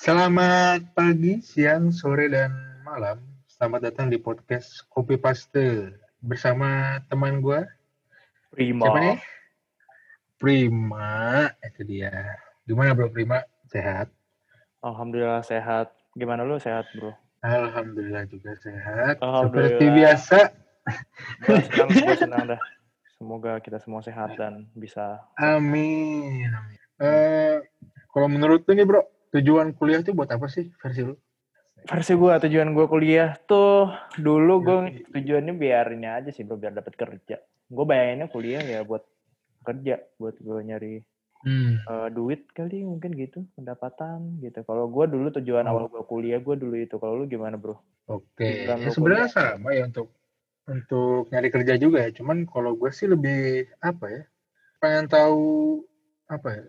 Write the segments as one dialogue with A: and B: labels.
A: Selamat pagi, siang, sore, dan malam. Selamat datang di podcast Kopi Paste bersama teman gue.
B: Prima.
A: Siapa nih? Prima, itu dia. Gimana bro Prima? Sehat?
B: Alhamdulillah sehat. Gimana lu sehat bro?
A: Alhamdulillah juga sehat.
B: Alhamdulillah.
A: Seperti biasa.
B: Senang, gua senang dah. Semoga kita semua sehat dan bisa.
A: Amin. Amin. Eh, kalau menurut lu nih bro, tujuan kuliah tuh buat apa sih versi lu?
B: Versi gua tujuan gua kuliah tuh dulu gua tujuannya biar ini aja sih bro, biar dapat kerja. Gue bayanginnya kuliah ya buat kerja, buat gue nyari
A: Hmm.
B: eh, duit kali mungkin gitu, pendapatan gitu. Kalau gua dulu tujuan
A: Oh.
B: awal gua kuliah gua dulu itu. Kalau lu gimana bro?
A: Oke,
B: Tujuan
A: ya, sebenarnya sama ya untuk untuk nyari kerja juga ya. Cuman kalau gue sih lebih apa ya? Pengen tahu apa ya?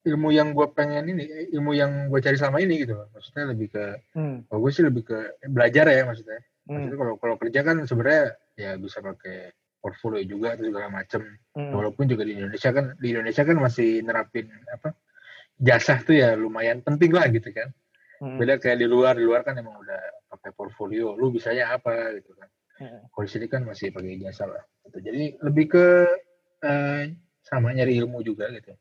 A: Ilmu yang gue pengen ini, ilmu yang gue cari selama ini gitu. Maksudnya lebih ke,
B: Hmm.
A: kalau gue sih lebih ke belajar ya maksudnya.
B: Hmm.
A: Maksudnya kalau kalau kerja kan sebenarnya ya bisa pakai portfolio juga atau segala macem.
B: Hmm.
A: Walaupun juga di Indonesia kan di Indonesia kan masih nerapin apa jasa tuh ya lumayan penting lah gitu kan.
B: Hmm.
A: Beda kayak di luar, di luar kan emang udah pakai portfolio, lu bisanya apa gitu kan.
B: Hmm.
A: Kalau di sini kan masih pakai jasa lah. Gitu. Jadi lebih ke eh, sama nyari ilmu juga gitu.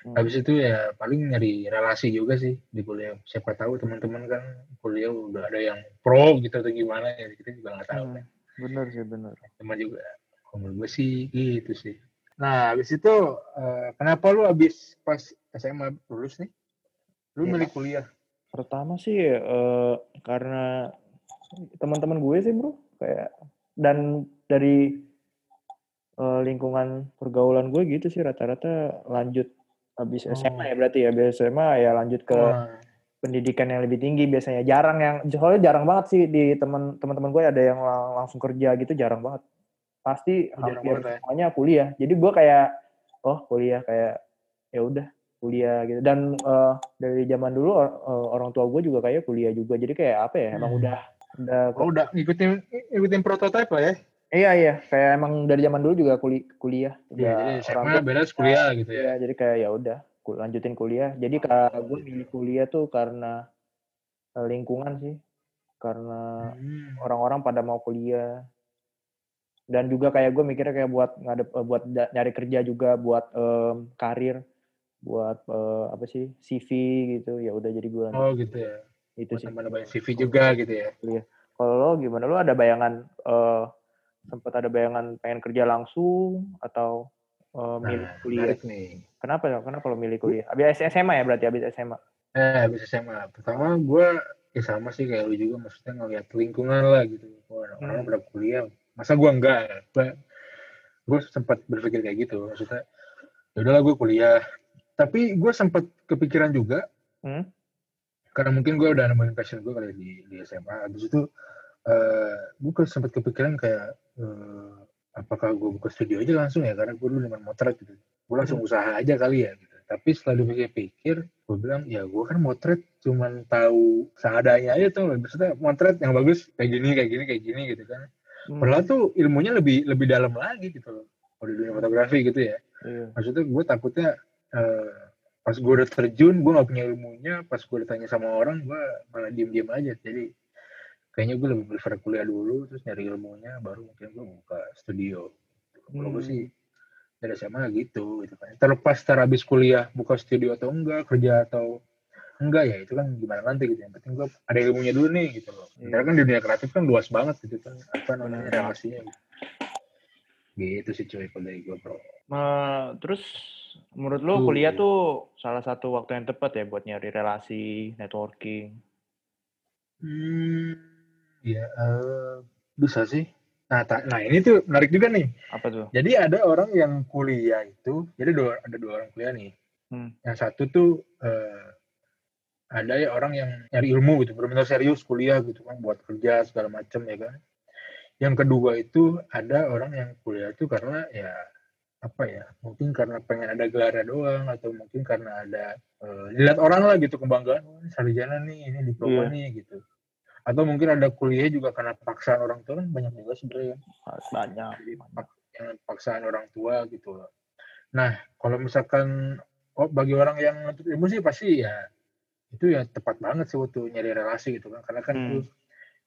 B: Hmm.
A: Habis itu ya paling nyari relasi juga sih di kuliah. Siapa tahu teman-teman kan kuliah udah ada yang pro gitu atau gimana ya kita juga nggak tahu
B: Hmm.
A: kan.
B: Bener sih bener.
A: Teman juga. Kalau gue sih gitu sih. Nah, habis itu eh, kenapa lu habis pas SMA lulus nih? Lu
B: Iya.
A: milih kuliah.
B: Pertama sih eh, karena teman-teman gue sih bro kayak dan dari eh, lingkungan pergaulan gue gitu sih rata-rata lanjut habis
A: Oh.
B: SMA ya berarti ya habis SMA ya lanjut ke
A: Wah,
B: pendidikan yang lebih tinggi biasanya jarang yang soalnya jarang banget sih di teman teman-teman gue ada yang lang- langsung kerja gitu jarang banget pasti
A: Jarang
B: hampir
A: banget ya?
B: semuanya kuliah jadi gue kayak oh kuliah kayak ya udah kuliah gitu dan eh, dari zaman dulu or- eh, orang tua gue juga kayak kuliah juga jadi kayak apa ya emang
A: Hmm.
B: udah udah
A: oh, udah ngikutin ngikutin prototipe lah ya.
B: Iya iya kayak emang dari zaman dulu juga kuli, kuliah
A: Iya, jadi SMA beres kuliah gitu ya.
B: Iya, jadi kayak ya udah lanjutin kuliah. Jadi kak gue milih kuliah tuh karena eh, lingkungan sih, karena
A: Hmm.
B: orang-orang pada mau kuliah. Dan juga kayak gue mikirnya kayak buat ngadep eh, buat nyari kerja juga, buat em, karir, buat eh, apa sih CV gitu. Ya udah jadi gue
A: Oh gitu ya.
B: itu
A: Buat
B: sih.
A: nambah-nambahin CV juga gitu ya.
B: Kalau lo gimana? Lo ada bayangan eh sempat ada bayangan pengen kerja langsung atau eh, milih
A: Nah,
B: kuliah?
A: nih.
B: Kenapa ya? Kenapa lo milih kuliah? Habis SMA ya berarti habis SMA.
A: Eh, habis SMA. Pertama gue ya sama sih kayak lu juga, maksudnya ngeliat lingkungan lah gitu. Wah, orang
B: Hmm.
A: pada kuliah, masa gue enggak? Gue sempat berpikir kayak gitu, maksudnya ya udahlah gue kuliah. Tapi gue sempat kepikiran juga,
B: Hmm?
A: karena mungkin gue udah nemuin passion gue kali di, di SMA. Habis itu eh gue sempat kepikiran kayak eh, apakah gue buka studio aja langsung ya karena gue dulu dengan motret gitu. Gue langsung
B: Hmm.
A: usaha aja kali ya gitu. Tapi setelah dipikir-pikir, gue bilang ya gue kan motret cuman tahu seadanya aja tuh. Maksudnya motret yang bagus kayak gini, kayak gini, kayak gini gitu kan.
B: Hmm.
A: Padahal tuh ilmunya lebih lebih dalam lagi gitu loh. Kalau di dunia fotografi gitu ya
B: Iya.
A: maksudnya gue takutnya eh, pas gue udah terjun gue nggak punya ilmunya pas gue ditanya sama orang gue malah diem diem aja jadi kayaknya gue lebih prefer kuliah dulu terus nyari ilmunya baru mungkin gue buka studio kalau gue
B: Hmm.
A: sih dari SMA gitu gitu kan terlepas ntar habis kuliah buka studio atau enggak kerja atau enggak ya itu kan gimana nanti gitu yang penting gue ada ilmunya dulu nih gitu loh
B: Iya.
A: karena kan di dunia kreatif kan luas banget gitu kan apa namanya relasinya gitu. gitu sih cuy kalau dari gue bro
B: Eh, terus menurut lo kuliah tuh salah satu waktu yang tepat ya buat nyari relasi, networking.
A: Hmm, ya eh, bisa sih. Nah, ta- nah ini tuh menarik juga nih.
B: Apa tuh?
A: Jadi ada orang yang kuliah itu, jadi dua, ada dua orang kuliah nih.
B: Hmm.
A: Yang satu tuh eh, ada ya orang yang nyari ilmu gitu, benar-benar serius kuliah gitu kan, buat kerja segala macam ya kan. Yang kedua itu ada orang yang kuliah itu karena ya apa ya, mungkin karena pengen ada gelarnya doang atau mungkin karena ada eh, dilihat orang lah gitu kebanggaan, oh, sarjana nih, ini diploma
B: Iya.
A: nih gitu. Atau mungkin ada kuliah juga karena paksaan orang tua kan banyak juga sebenarnya
B: Banyak.
A: yang paksaan orang tua gitu loh. Nah, kalau misalkan oh bagi orang yang nuntut ilmu sih pasti ya itu ya tepat banget sih waktu nyari relasi gitu kan karena kan
B: Hmm.
A: itu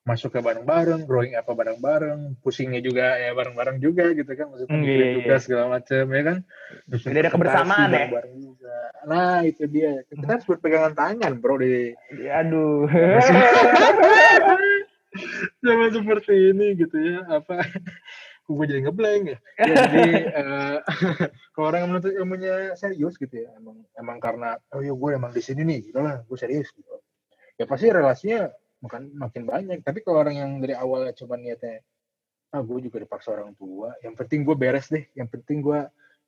A: masuk ke bareng-bareng, growing apa bareng-bareng, pusingnya juga ya bareng-bareng juga gitu kan, maksudnya mikirin
B: iya, iya.
A: tugas segala macam ya kan.
B: Jadi ada kebersamaan ya?
A: bareng juga. Nah itu dia, kita harus berpegangan tangan bro di
B: Aduh.
A: zaman seperti ini gitu ya apa gue jadi ngeblank ya, ya jadi eh, kalau orang yang menuntut ilmunya serius gitu ya emang emang karena oh ya gue emang di sini nih gitu lah gue serius gitu ya pasti relasinya makan makin banyak tapi kalau orang yang dari awal cuma niatnya ah gue juga dipaksa orang tua yang penting gue beres deh yang penting gue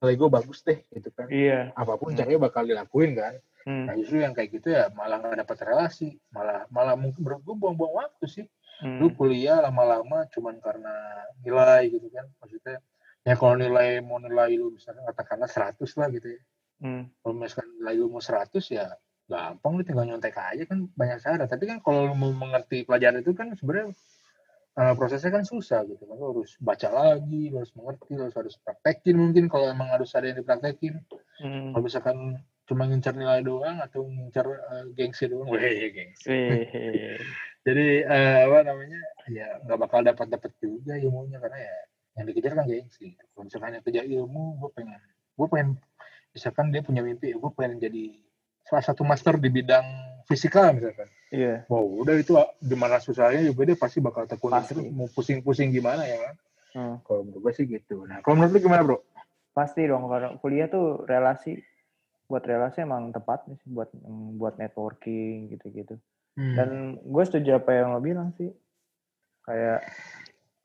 A: nilai gue bagus deh gitu kan
B: iya.
A: apa pun
B: Hmm.
A: caranya bakal dilakuin kan
B: Hmm.
A: nah justru yang kayak gitu ya malah nggak dapat relasi malah malah mungkin menurut gue buang-buang waktu sih
B: Hmm.
A: lu kuliah lama-lama cuman karena nilai gitu kan maksudnya ya kalau nilai mau nilai lu misalnya katakanlah 100 lah gitu ya
B: Hmm.
A: kalau misalkan nilai lu mau 100 ya gampang lu tinggal nyontek aja kan banyak cara. Tapi kan kalau lu mau mengerti pelajaran itu kan sebenarnya eh, prosesnya kan susah gitu. Kan lu harus baca lagi lu harus mengerti lu harus, harus praktekin mungkin kalau emang harus ada yang dipraktekin.
B: Hmm.
A: kalau misalkan cuma ngincar nilai doang atau ngincar eh, gengsi doang weh gengsi. Jadi eh, apa namanya ya nggak bakal dapat dapat juga ilmunya. Karena ya yang dikejar kan gengsi kalau misalkan yang kejar ilmu gue pengen gue pengen misalkan dia punya mimpi gue pengen jadi salah satu master di bidang fisika misalkan
B: Iya.
A: wow udah itu gimana susahnya juga dia pasti bakal tekunin
B: Pasti.
A: terus mau pusing-pusing gimana ya kan
B: Hmm.
A: kalau menurut gue sih gitu nah kalau menurut lu gimana bro
B: Pasti dong kalau kuliah tuh relasi buat relasi emang tepat nih sih buat mm, buat networking gitu-gitu.
A: Hmm.
B: Dan gue setuju apa yang lo bilang sih. Kayak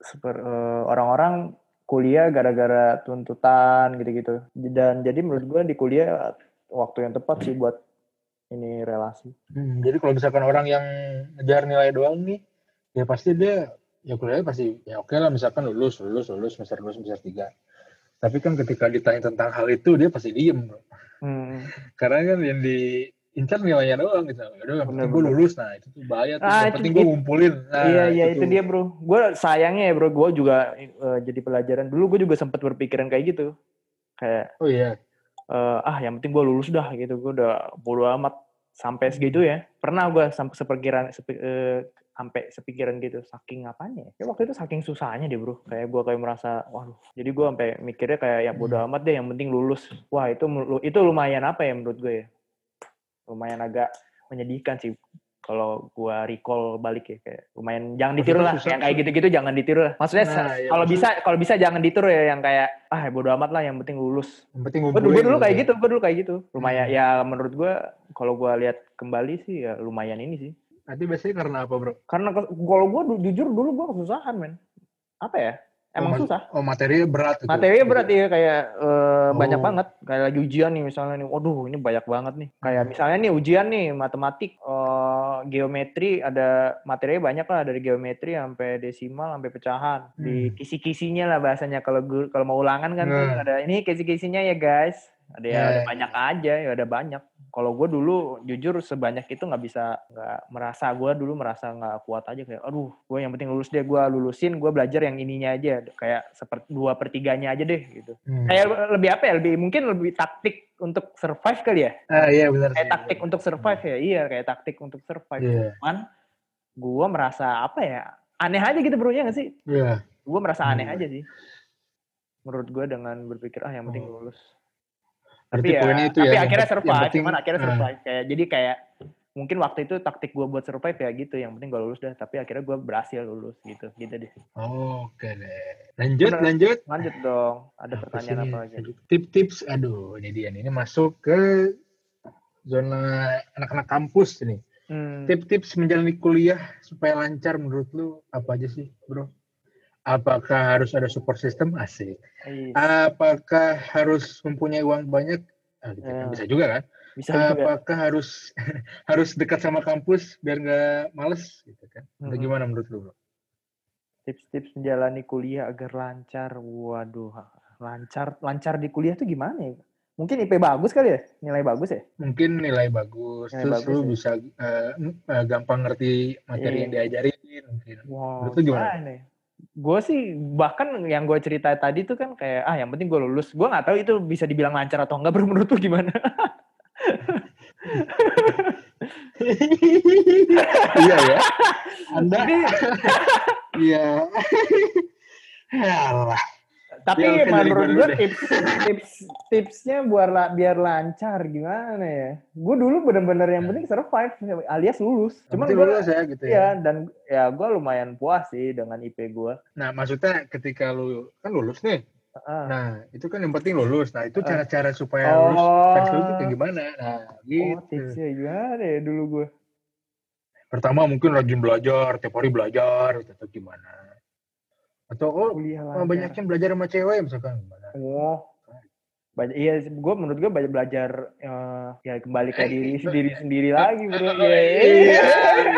B: seper, eh, orang-orang kuliah gara-gara tuntutan gitu-gitu. Dan jadi menurut gue di kuliah waktu yang tepat sih buat ini relasi.
A: Hmm, jadi kalau misalkan orang yang ngejar nilai doang nih, ya pasti dia ya kuliahnya pasti ya oke lah misalkan lulus lulus lulus semester lulus semester tiga. Tapi kan ketika ditanya tentang hal itu dia pasti diem.
B: Hmm.
A: Karena kan yang diincar nilainya doang gitu. Yaudah yang penting gue lulus nah itu tuh bahaya tuh.
B: Ah,
A: yang penting gue ngumpulin. Nah,
B: iya iya itu dia bro. Gue sayangnya ya bro, gue juga eh, jadi pelajaran dulu gue juga sempat berpikiran kayak gitu. Kayak
A: Oh iya.
B: Eh, ah yang penting gue lulus dah gitu. Gue udah bodo amat sampai segitu ya. Pernah gue sampai sepikiran sepi, eh, sampai sepikiran gitu. Saking apanya? Ya waktu itu saking susahnya deh bro. Kayak gue kayak merasa, waduh. Jadi gue sampai mikirnya kayak ya bodo
A: Hmm.
B: amat deh. Yang penting lulus. Wah itu itu lumayan apa ya menurut gue ya? Lumayan agak menyedihkan sih kalau gua recall balik ya kayak lumayan jangan
A: Maksudnya
B: ditiru lah
A: susah-
B: yang kayak gitu-gitu jangan ditiru lah maksudnya
A: Nah, iya,
B: kalau bisa
A: maksudnya-
B: kalau bisa jangan ditiru ya yang kayak ah bodo amat lah yang penting lulus
A: Yang penting
B: gue
A: ngumpulin.
B: dulu, dulu kayak
A: ya.
B: gitu gue dulu kayak gitu lumayan
A: Hmm.
B: ya menurut gua kalau gua lihat kembali sih ya lumayan ini sih
A: Nanti biasanya karena apa bro?
B: karena kalau gua jujur dulu gua kesusahan men apa ya emang
A: oh,
B: susah
A: Oh materinya berat. gitu.
B: materinya berat ya kayak banyak
A: Oh.
B: banget kayak lagi ujian nih misalnya nih waduh ini banyak banget nih kayak
A: Hmm.
B: misalnya nih ujian nih matematik geometri ada materinya banyak lah dari geometri sampai desimal sampai pecahan. Di
A: Hmm.
B: kisi-kisinya lah bahasanya. Kalau guru kalau mau ulangan kan tuh
A: Nah.
B: ada ini kisi-kisinya ya guys. Ada ya
A: Ya,
B: ada
A: ya,
B: banyak aja ya ada banyak. Kalau gue dulu jujur sebanyak itu nggak bisa nggak merasa. Gue dulu merasa nggak kuat aja. Kayak aduh gue yang penting lulus deh gue lulusin gue belajar yang ininya aja. Kayak seperti dua pertiganya aja deh gitu.
A: Hmm.
B: kayak lebih apa ya lebih mungkin lebih taktik untuk survive kali ya
A: Ah iya benar.
B: kayak
A: sih,
B: taktik untuk survive ya iya kayak taktik untuk survive
A: Iya.
B: cuman gue merasa apa ya aneh aja gitu bro ya nggak sih
A: Iya.
B: gue merasa aneh
A: Hmm.
B: aja sih menurut gue dengan berpikir ah yang penting
A: Oh.
B: lulus
A: Berarti
B: tapi ya,
A: itu
B: tapi
A: ya.
B: akhirnya survive
A: penting-
B: cuman akhirnya
A: ah.
B: survive kayak jadi kayak mungkin waktu itu taktik gue buat survive ya gitu yang penting gue lulus dah tapi akhirnya gue berhasil lulus gitu gitu deh
A: Oke deh. Lanjut,
B: Bener.
A: lanjut.
B: lanjut dong ada
A: Apa
B: pertanyaan
A: sih
B: apa lagi
A: Tip-tips, aduh, ini dia nih. Ini masuk ke zona anak-anak kampus ini.
B: hmm.
A: Tip-tips menjalani kuliah supaya lancar menurut lu apa aja sih, bro? Apakah harus ada support system? Asik.
B: Ih,
A: Apakah harus mempunyai uang banyak? Ah, gitu kan.
B: Ya.
A: Bisa juga kan?
B: Bisa juga
A: Apakah harus harus dekat sama kampus biar nggak males gitu kan? Atau
B: Mm-mm.
A: gimana menurut lu, bro?
B: tips-tips menjalani kuliah agar lancar waduh lancar lancar di kuliah tuh gimana ya mungkin IP bagus kali ya nilai bagus ya
A: Mungkin nilai bagus,
B: Nilai
A: terus
B: bagus
A: lu
B: ya.
A: bisa eh, eh, gampang ngerti materi
B: Iya.
A: yang diajarin mungkin.
B: wow
A: Menurut lu gimana?
B: gue sih bahkan yang gue cerita tadi tuh kan kayak ah yang penting gue lulus gue nggak tahu itu bisa dibilang lancar atau enggak bro menurut lu gimana
A: iya ya. Anda iya. Alah.
B: tapi
A: Ya,
B: menurut gue tips tips tipsnya buat la- biar lancar gimana ya? Gue dulu bener-bener yang penting survive alias lulus. Cuman gue
A: lulus ya gitu ya.
B: Iya, dan ya gue lumayan puas sih dengan IP gue.
A: Nah, maksudnya ketika lu kan lulus nih.
B: Ah.
A: Nah, itu kan yang penting lulus. Nah, itu cara-cara supaya
B: Oh.
A: lulus tes lu itu kayak gimana? Nah,
B: Oh,
A: gitu.
B: tipsnya gimana ya dulu gue?
A: Pertama mungkin rajin belajar, tiap hari belajar atau gimana. Atau oh, oh, banyaknya belajar sama cewek misalkan gimana.
B: Oh, banyak iya gue menurut gue banyak belajar eh, ya kembali ke diri diri sendiri lagi bro
A: Oh,
B: Iya,
A: iya,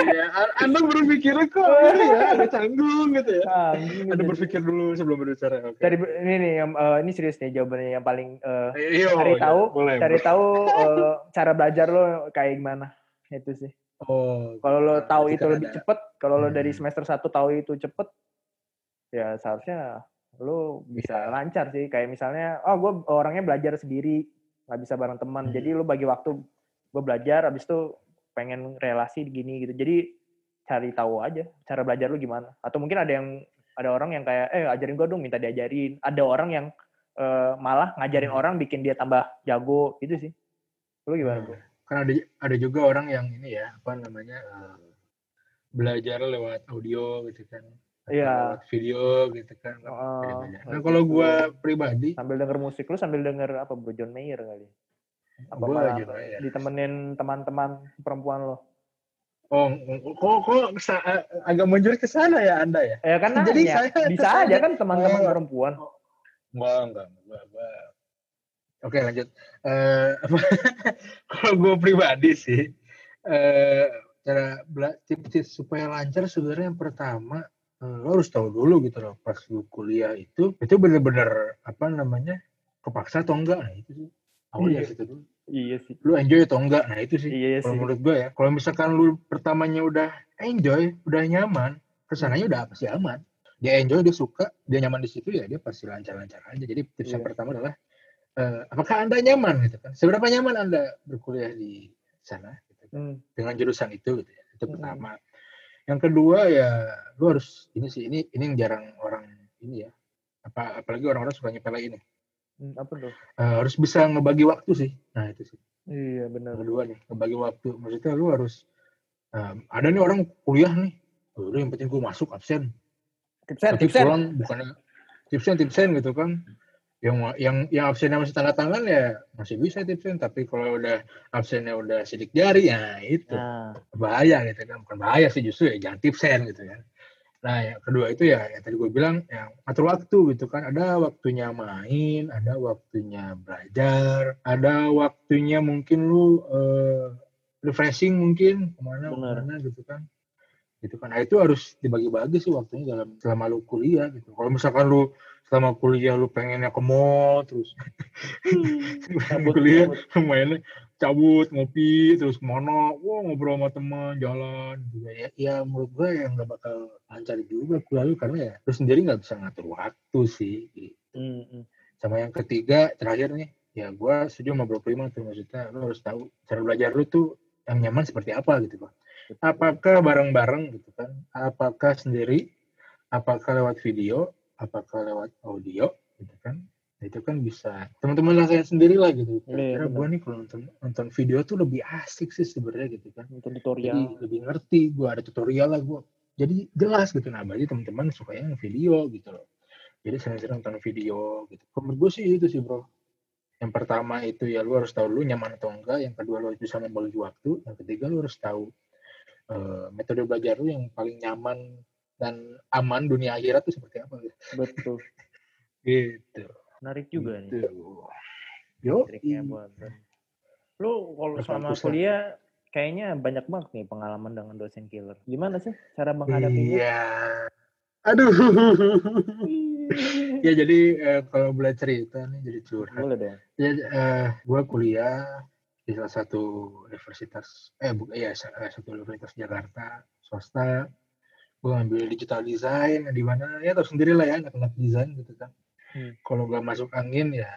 A: iya. A- Anda berpikirnya kok ya, agak canggung gitu ya.
B: Anjing,
A: Anda
B: jadi-
A: berpikir dulu sebelum berbicara. Oke.
B: dari ini nih yang, eh, ini serius nih jawabannya yang paling eh,
A: Iya,
B: cari
A: iya,
B: tahu
A: boleh,
B: cari tahu eh, cara belajar lo kayak gimana itu sih
A: Oh,
B: kalau lo tahu itu lebih
A: ada-
B: cepet kalau lo
A: Hmm.
B: dari semester 1 tahu itu cepet ya seharusnya lo bisa lancar sih. Kayak misalnya oh gue orangnya belajar sendiri nggak bisa bareng teman.
A: Hmm.
B: jadi lo bagi waktu gue belajar abis itu pengen relasi gini gitu. Jadi cari tahu aja cara belajar lo gimana. Atau mungkin ada yang ada orang yang kayak eh ajarin gue dong minta diajarin. Ada orang yang eh, malah ngajarin
A: Hmm.
B: orang bikin dia tambah jago gitu sih. Lo gimana bro?
A: kan ada ada juga orang yang ini ya apa namanya eh, belajar lewat audio gitu kan
B: Iya.
A: video gitu kan
B: Oh,
A: nah
B: gitu.
A: kalau gua pribadi
B: sambil denger musik lu sambil denger apa bro John Mayer kali apa
A: gua
B: malah ditemenin teman-teman perempuan lo
A: oh kok kok a- agak menjurus ke sana ya anda ya
B: ya kan
A: Jadi
B: nanya
A: saya
B: bisa
A: ke sana.
B: aja kan teman-teman
A: Oh.
B: perempuan
A: enggak enggak enggak, enggak. oke lanjut Eh, apa kalau gue pribadi sih eh cara bela- tips-tips supaya lancar sebenarnya yang pertama eh, lo harus tahu dulu gitu loh pas lu kuliah itu itu bener-bener apa namanya kepaksa atau enggak? Nah itu sih. Awal
B: Iya.
A: dari situ dulu
B: iya sih.
A: Lu enjoy atau enggak? Nah itu sih
B: iya
A: kalau menurut gue ya. Kalau misalkan lu pertamanya udah enjoy udah nyaman ke sananya udah pasti aman. Dia enjoy dia suka dia nyaman di situ ya dia pasti lancar-lancar aja. Jadi tips yang
B: Iya.
A: pertama adalah eh, apakah anda nyaman gitu kan? Seberapa nyaman anda berkuliah di sana gitu kan,
B: Hmm.
A: dengan jurusan itu gitu ya. Itu
B: Hmm.
A: pertama yang kedua ya lu harus ini sih ini ini yang jarang orang ini ya apa apalagi orang-orang suka nyepelein ini.
B: Hmm, apa tuh?
A: Harus bisa ngebagi waktu sih. Nah itu sih.
B: Iya benar.
A: Kedua nih ngebagi waktu. Maksudnya lu harus um, ada nih orang kuliah nih. "Oh, udah yang penting gue masuk absen.
B: Tipsen
A: tapi
B: tipsen.
A: pulang bukannya tipsen tipsen gitu kan yang yang yang absennya masih tanda tangan ya masih bisa tipsen tapi kalau udah absennya udah sidik jari ya itu.
B: Nah.
A: Bahaya gitu kan bukan bahaya sih justru ya jangan tipsen gitu kan nah yang kedua itu ya yang tadi gue bilang yang atur waktu gitu kan. Ada waktunya main ada waktunya belajar ada waktunya mungkin lu eh, refreshing mungkin ke mana
B: Benar.
A: ke mana gitu kan. Gitu kan. Nah itu harus dibagi-bagi sih waktunya dalam selama lu kuliah gitu. Kalau misalkan lu selama kuliah lu pengennya ke mall terus
B: Cabut,
A: kuliah
B: cabut.
A: mainnya cabut ngopi terus ke mana? Wah ngobrol sama teman jalan. Juga ya ya menurut gue yang nggak bakal lancar juga kuliah lu karena ya lu sendiri nggak bisa ngatur waktu sih gitu.
B: Hmm, hmm.
A: sama yang ketiga terakhir nih ya gue setuju sama Bro Prima tuh maksudnya lu harus tahu cara belajar lu tuh yang nyaman seperti apa gitu bang. Apakah bareng-bareng gitu kan? Apakah sendiri? Apakah lewat video apakah lewat audio gitu kan. Nah, itu kan bisa teman-teman rasain sendiri lah gitu.
B: Iya,
A: kira
B: benar.
A: gue nih kalau nonton nonton video tuh lebih asik sih sebenarnya gitu kan.
B: Nonton
A: jadi
B: tutorial
A: lebih ngerti gue ada tutorial lah gue jadi jelas gitu. Nah berarti teman-teman suka yang video gitu loh. Jadi sering-sering nonton video gitu. Menurut gue sih itu sih bro. Yang pertama itu ya lu harus tahu lu nyaman atau enggak. Yang kedua lu harus bisa membagi waktu. Yang ketiga lu harus tahu eh, metode belajar lu yang paling nyaman dan aman dunia akhirat tuh seperti apa? Gitu
B: betul.
A: Gitu.
B: Menarik juga nih.
A: Gitu. Yo,
B: triknya buat lu kalau selama kuliah kayaknya banyak banget nih pengalaman dengan dosen killer. Gimana sih cara menghadapinya
A: Iya. Aduh. ya jadi eh, kalau boleh cerita nih jadi curhat.
B: boleh dong.
A: Ya, eh, gue kuliah di salah satu universitas, eh bukan ya sa- eh, satu universitas Jakarta swasta. Gue ngambil digital design di mana ya tau sendiri lah ya anak-anak desain gitu kan.
B: Hmm.
A: Kalau gak masuk angin ya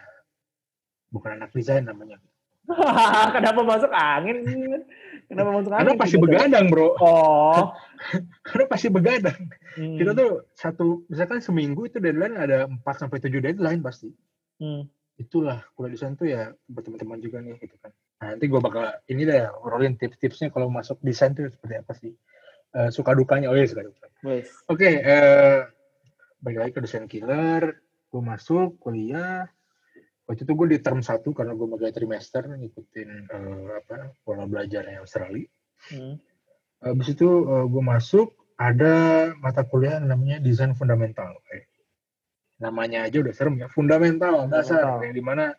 A: bukan anak desain namanya.
B: kenapa masuk angin Kenapa masuk
A: Karena
B: angin?
A: pasti
B: Gitu?
A: begadang bro.
B: Oh.
A: Karena pasti begadang.
B: Hmm.
A: Kita tuh satu, misalkan seminggu itu deadline ada 4 sampai 7 deadline pasti.
B: Hmm.
A: Itulah kuliah desain tuh ya buat teman-teman juga nih gitu kan. Nah, nanti gue bakal ini deh obrolin tips-tipsnya kalau masuk desain tuh seperti apa sih. Eh, suka dukanya, oh iya suka duka.
B: Wes.
A: Oke, eh balik lagi ke desain killer. Gue masuk kuliah. Waktu itu gue di term 1 karena gue bagai trimester ngikutin eh, apa pola belajarnya Australia.
B: Hmm.
A: Habis itu gue masuk ada mata kuliah yang namanya desain fundamental. Eh, Namanya aja udah serem ya, fundamental, dasar. Yang di mana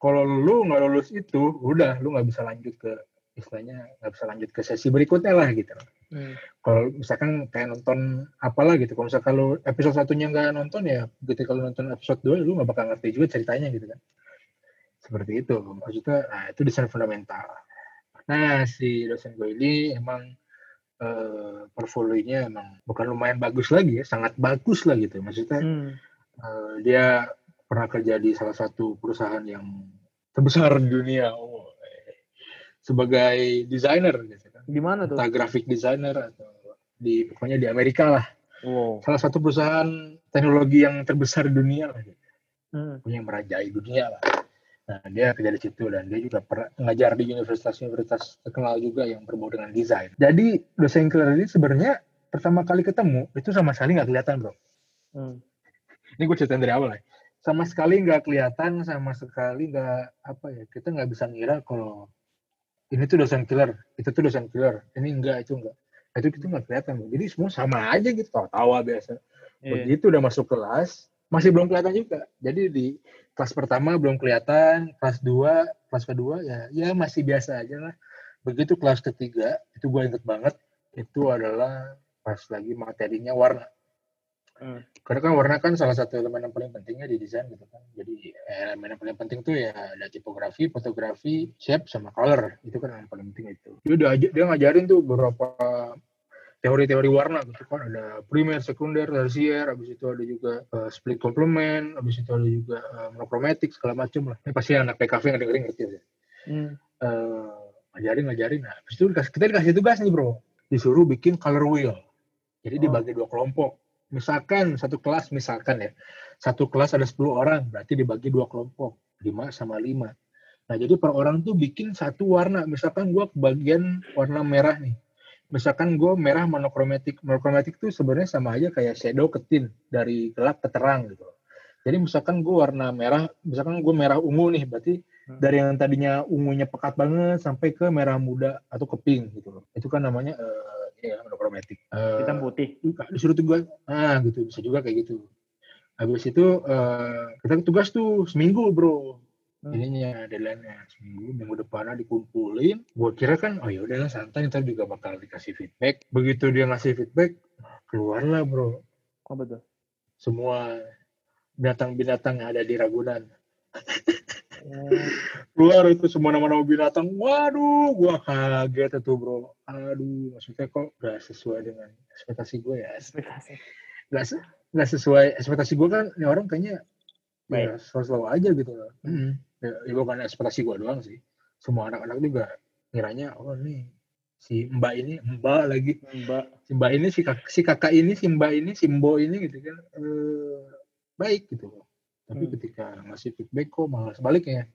A: kalau lu nggak lulus itu, udah lu nggak bisa lanjut ke istilahnya nggak bisa lanjut ke sesi berikutnya lah gitu.
B: Hmm.
A: Kalau misalkan kayak nonton apalah gitu, kalau misalkan lu episode satunya nggak nonton ya, gitu kalau nonton episode 2 lu nggak bakal ngerti juga ceritanya gitu kan. Seperti itu, maksudnya nah, itu desain fundamental. Nah si dosen gue ini emang eh, portfolionya emang bukan lumayan bagus lagi ya, sangat bagus lah gitu. Maksudnya
B: Hmm.
A: eh, dia pernah kerja di salah satu perusahaan yang terbesar di dunia oh, eh, sebagai desainer gitu
B: Di mana tuh?
A: entah graphic designer atau di pokoknya di Amerika lah
B: Wow.
A: salah satu perusahaan teknologi yang terbesar di dunia lah gitu.
B: Hmm.
A: yang merajai dunia lah nah dia kerja di situ dan dia juga pernah ngajar di universitas-universitas terkenal juga yang berbau dengan desain jadi dosen killer ini sebenarnya pertama kali ketemu itu sama sekali nggak kelihatan bro
B: Hmm.
A: ini gue ceritain dari awal ya sama sekali nggak kelihatan sama sekali nggak apa ya kita nggak bisa ngira kalau ini tuh dosen killer itu tuh dosen killer ini enggak itu enggak. Nah, itu kita nggak kelihatan jadi semua sama aja gitu tawa biasa.
B: Iya.
A: begitu udah masuk kelas masih belum kelihatan juga. Jadi di kelas pertama belum kelihatan kelas dua kelas kedua ya ya masih biasa aja lah. Begitu kelas ketiga itu gue inget banget itu adalah pas lagi materinya warna
B: Hmm.
A: karena kan warna kan salah satu elemen yang paling pentingnya di desain gitu kan. Jadi eh, elemen yang paling penting tuh ya ada tipografi, fotografi, shape sama color. Itu kan yang paling penting itu. Dia udah dia ngajarin tuh beberapa teori-teori warna gitu kan. Ada primer, sekunder, tersier, habis itu ada juga eh, split complement, habis itu ada juga eh, monochromatic segala macam lah. Ini pasti anak PKV yang dengerin ngerti ya.
B: Hmm.
A: Eh, ngajarin ngajarin nah habis itu kita dikasih tugas nih bro disuruh bikin color wheel jadi
B: Oh.
A: dibagi dua kelompok misalkan satu kelas misalkan ya. Satu kelas ada 10 orang berarti dibagi dua kelompok 5 sama 5 nah jadi per orang tuh bikin satu warna. Misalkan gua kebagian warna merah nih. Misalkan gue merah monokromatik monokromatik tuh sebenarnya sama aja kayak shadow ke tint dari gelap ke terang gitu. Jadi misalkan gue warna merah misalkan gue merah ungu nih berarti
B: Hmm.
A: dari yang tadinya ungunya pekat banget sampai ke merah muda atau ke pink gitu loh. Itu kan namanya eh ya monokromatik Eh,
B: Hitam putih.
A: disuruh tugas. Ah gitu. Bisa juga kayak gitu. Habis itu eh, kita tugas tuh seminggu bro.
B: Hmm.
A: ininya deadline-nya. Seminggu minggu depannya dikumpulin. Gua kira kan oh ya udahlah santai. Ntar juga bakal dikasih feedback. Begitu dia ngasih feedback keluarlah bro.
B: Apa tuh?
A: semua binatang-binatang yang ada di Ragunan.
B: Oh.
A: Keluar itu semua nama-nama binatang waduh gua kaget itu bro aduh maksudnya kok gak sesuai dengan ekspektasi gue ya
B: Ekspektasi.
A: nggak se- nggak sesuai ekspektasi gue kan ini orang kayaknya ya
B: Baik.
A: selalu aja gitu loh. Ya, ya bukan ekspektasi gue doang sih. Semua anak-anak juga ngiranya oh nih si Mbak ini Mbak lagi
B: Mbak.
A: si Mbak ini si kakak, si kakak ini si Mbak ini si Mbo ini gitu kan eh, baik gitu loh. Tapi
B: Hmm.
A: ketika ngasih feedback kok malah sebaliknya.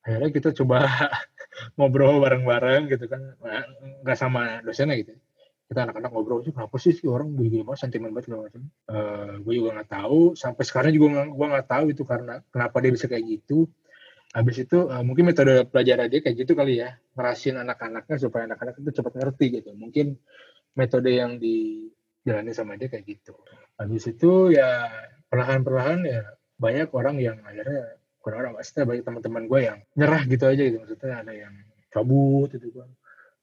A: Akhirnya kita coba ngobrol bareng-bareng gitu kan. Nah, nggak sama dosennya gitu. Kita anak-anak ngobrol sih kenapa sih si orang begini banget sentimen banget segala macam. Eh, gue juga nggak tahu. Sampai sekarang juga gue nggak tahu itu karena kenapa dia bisa kayak gitu. Habis itu eh, mungkin metode pelajaran dia kayak gitu kali ya. Ngerasin anak-anaknya supaya anak-anak itu cepat ngerti gitu. Mungkin metode yang dijalani sama dia kayak gitu. Habis itu ya perlahan-perlahan ya banyak orang yang akhirnya bukan orang maksudnya banyak teman-teman gue yang nyerah gitu aja gitu. Maksudnya ada yang cabut gitu kan.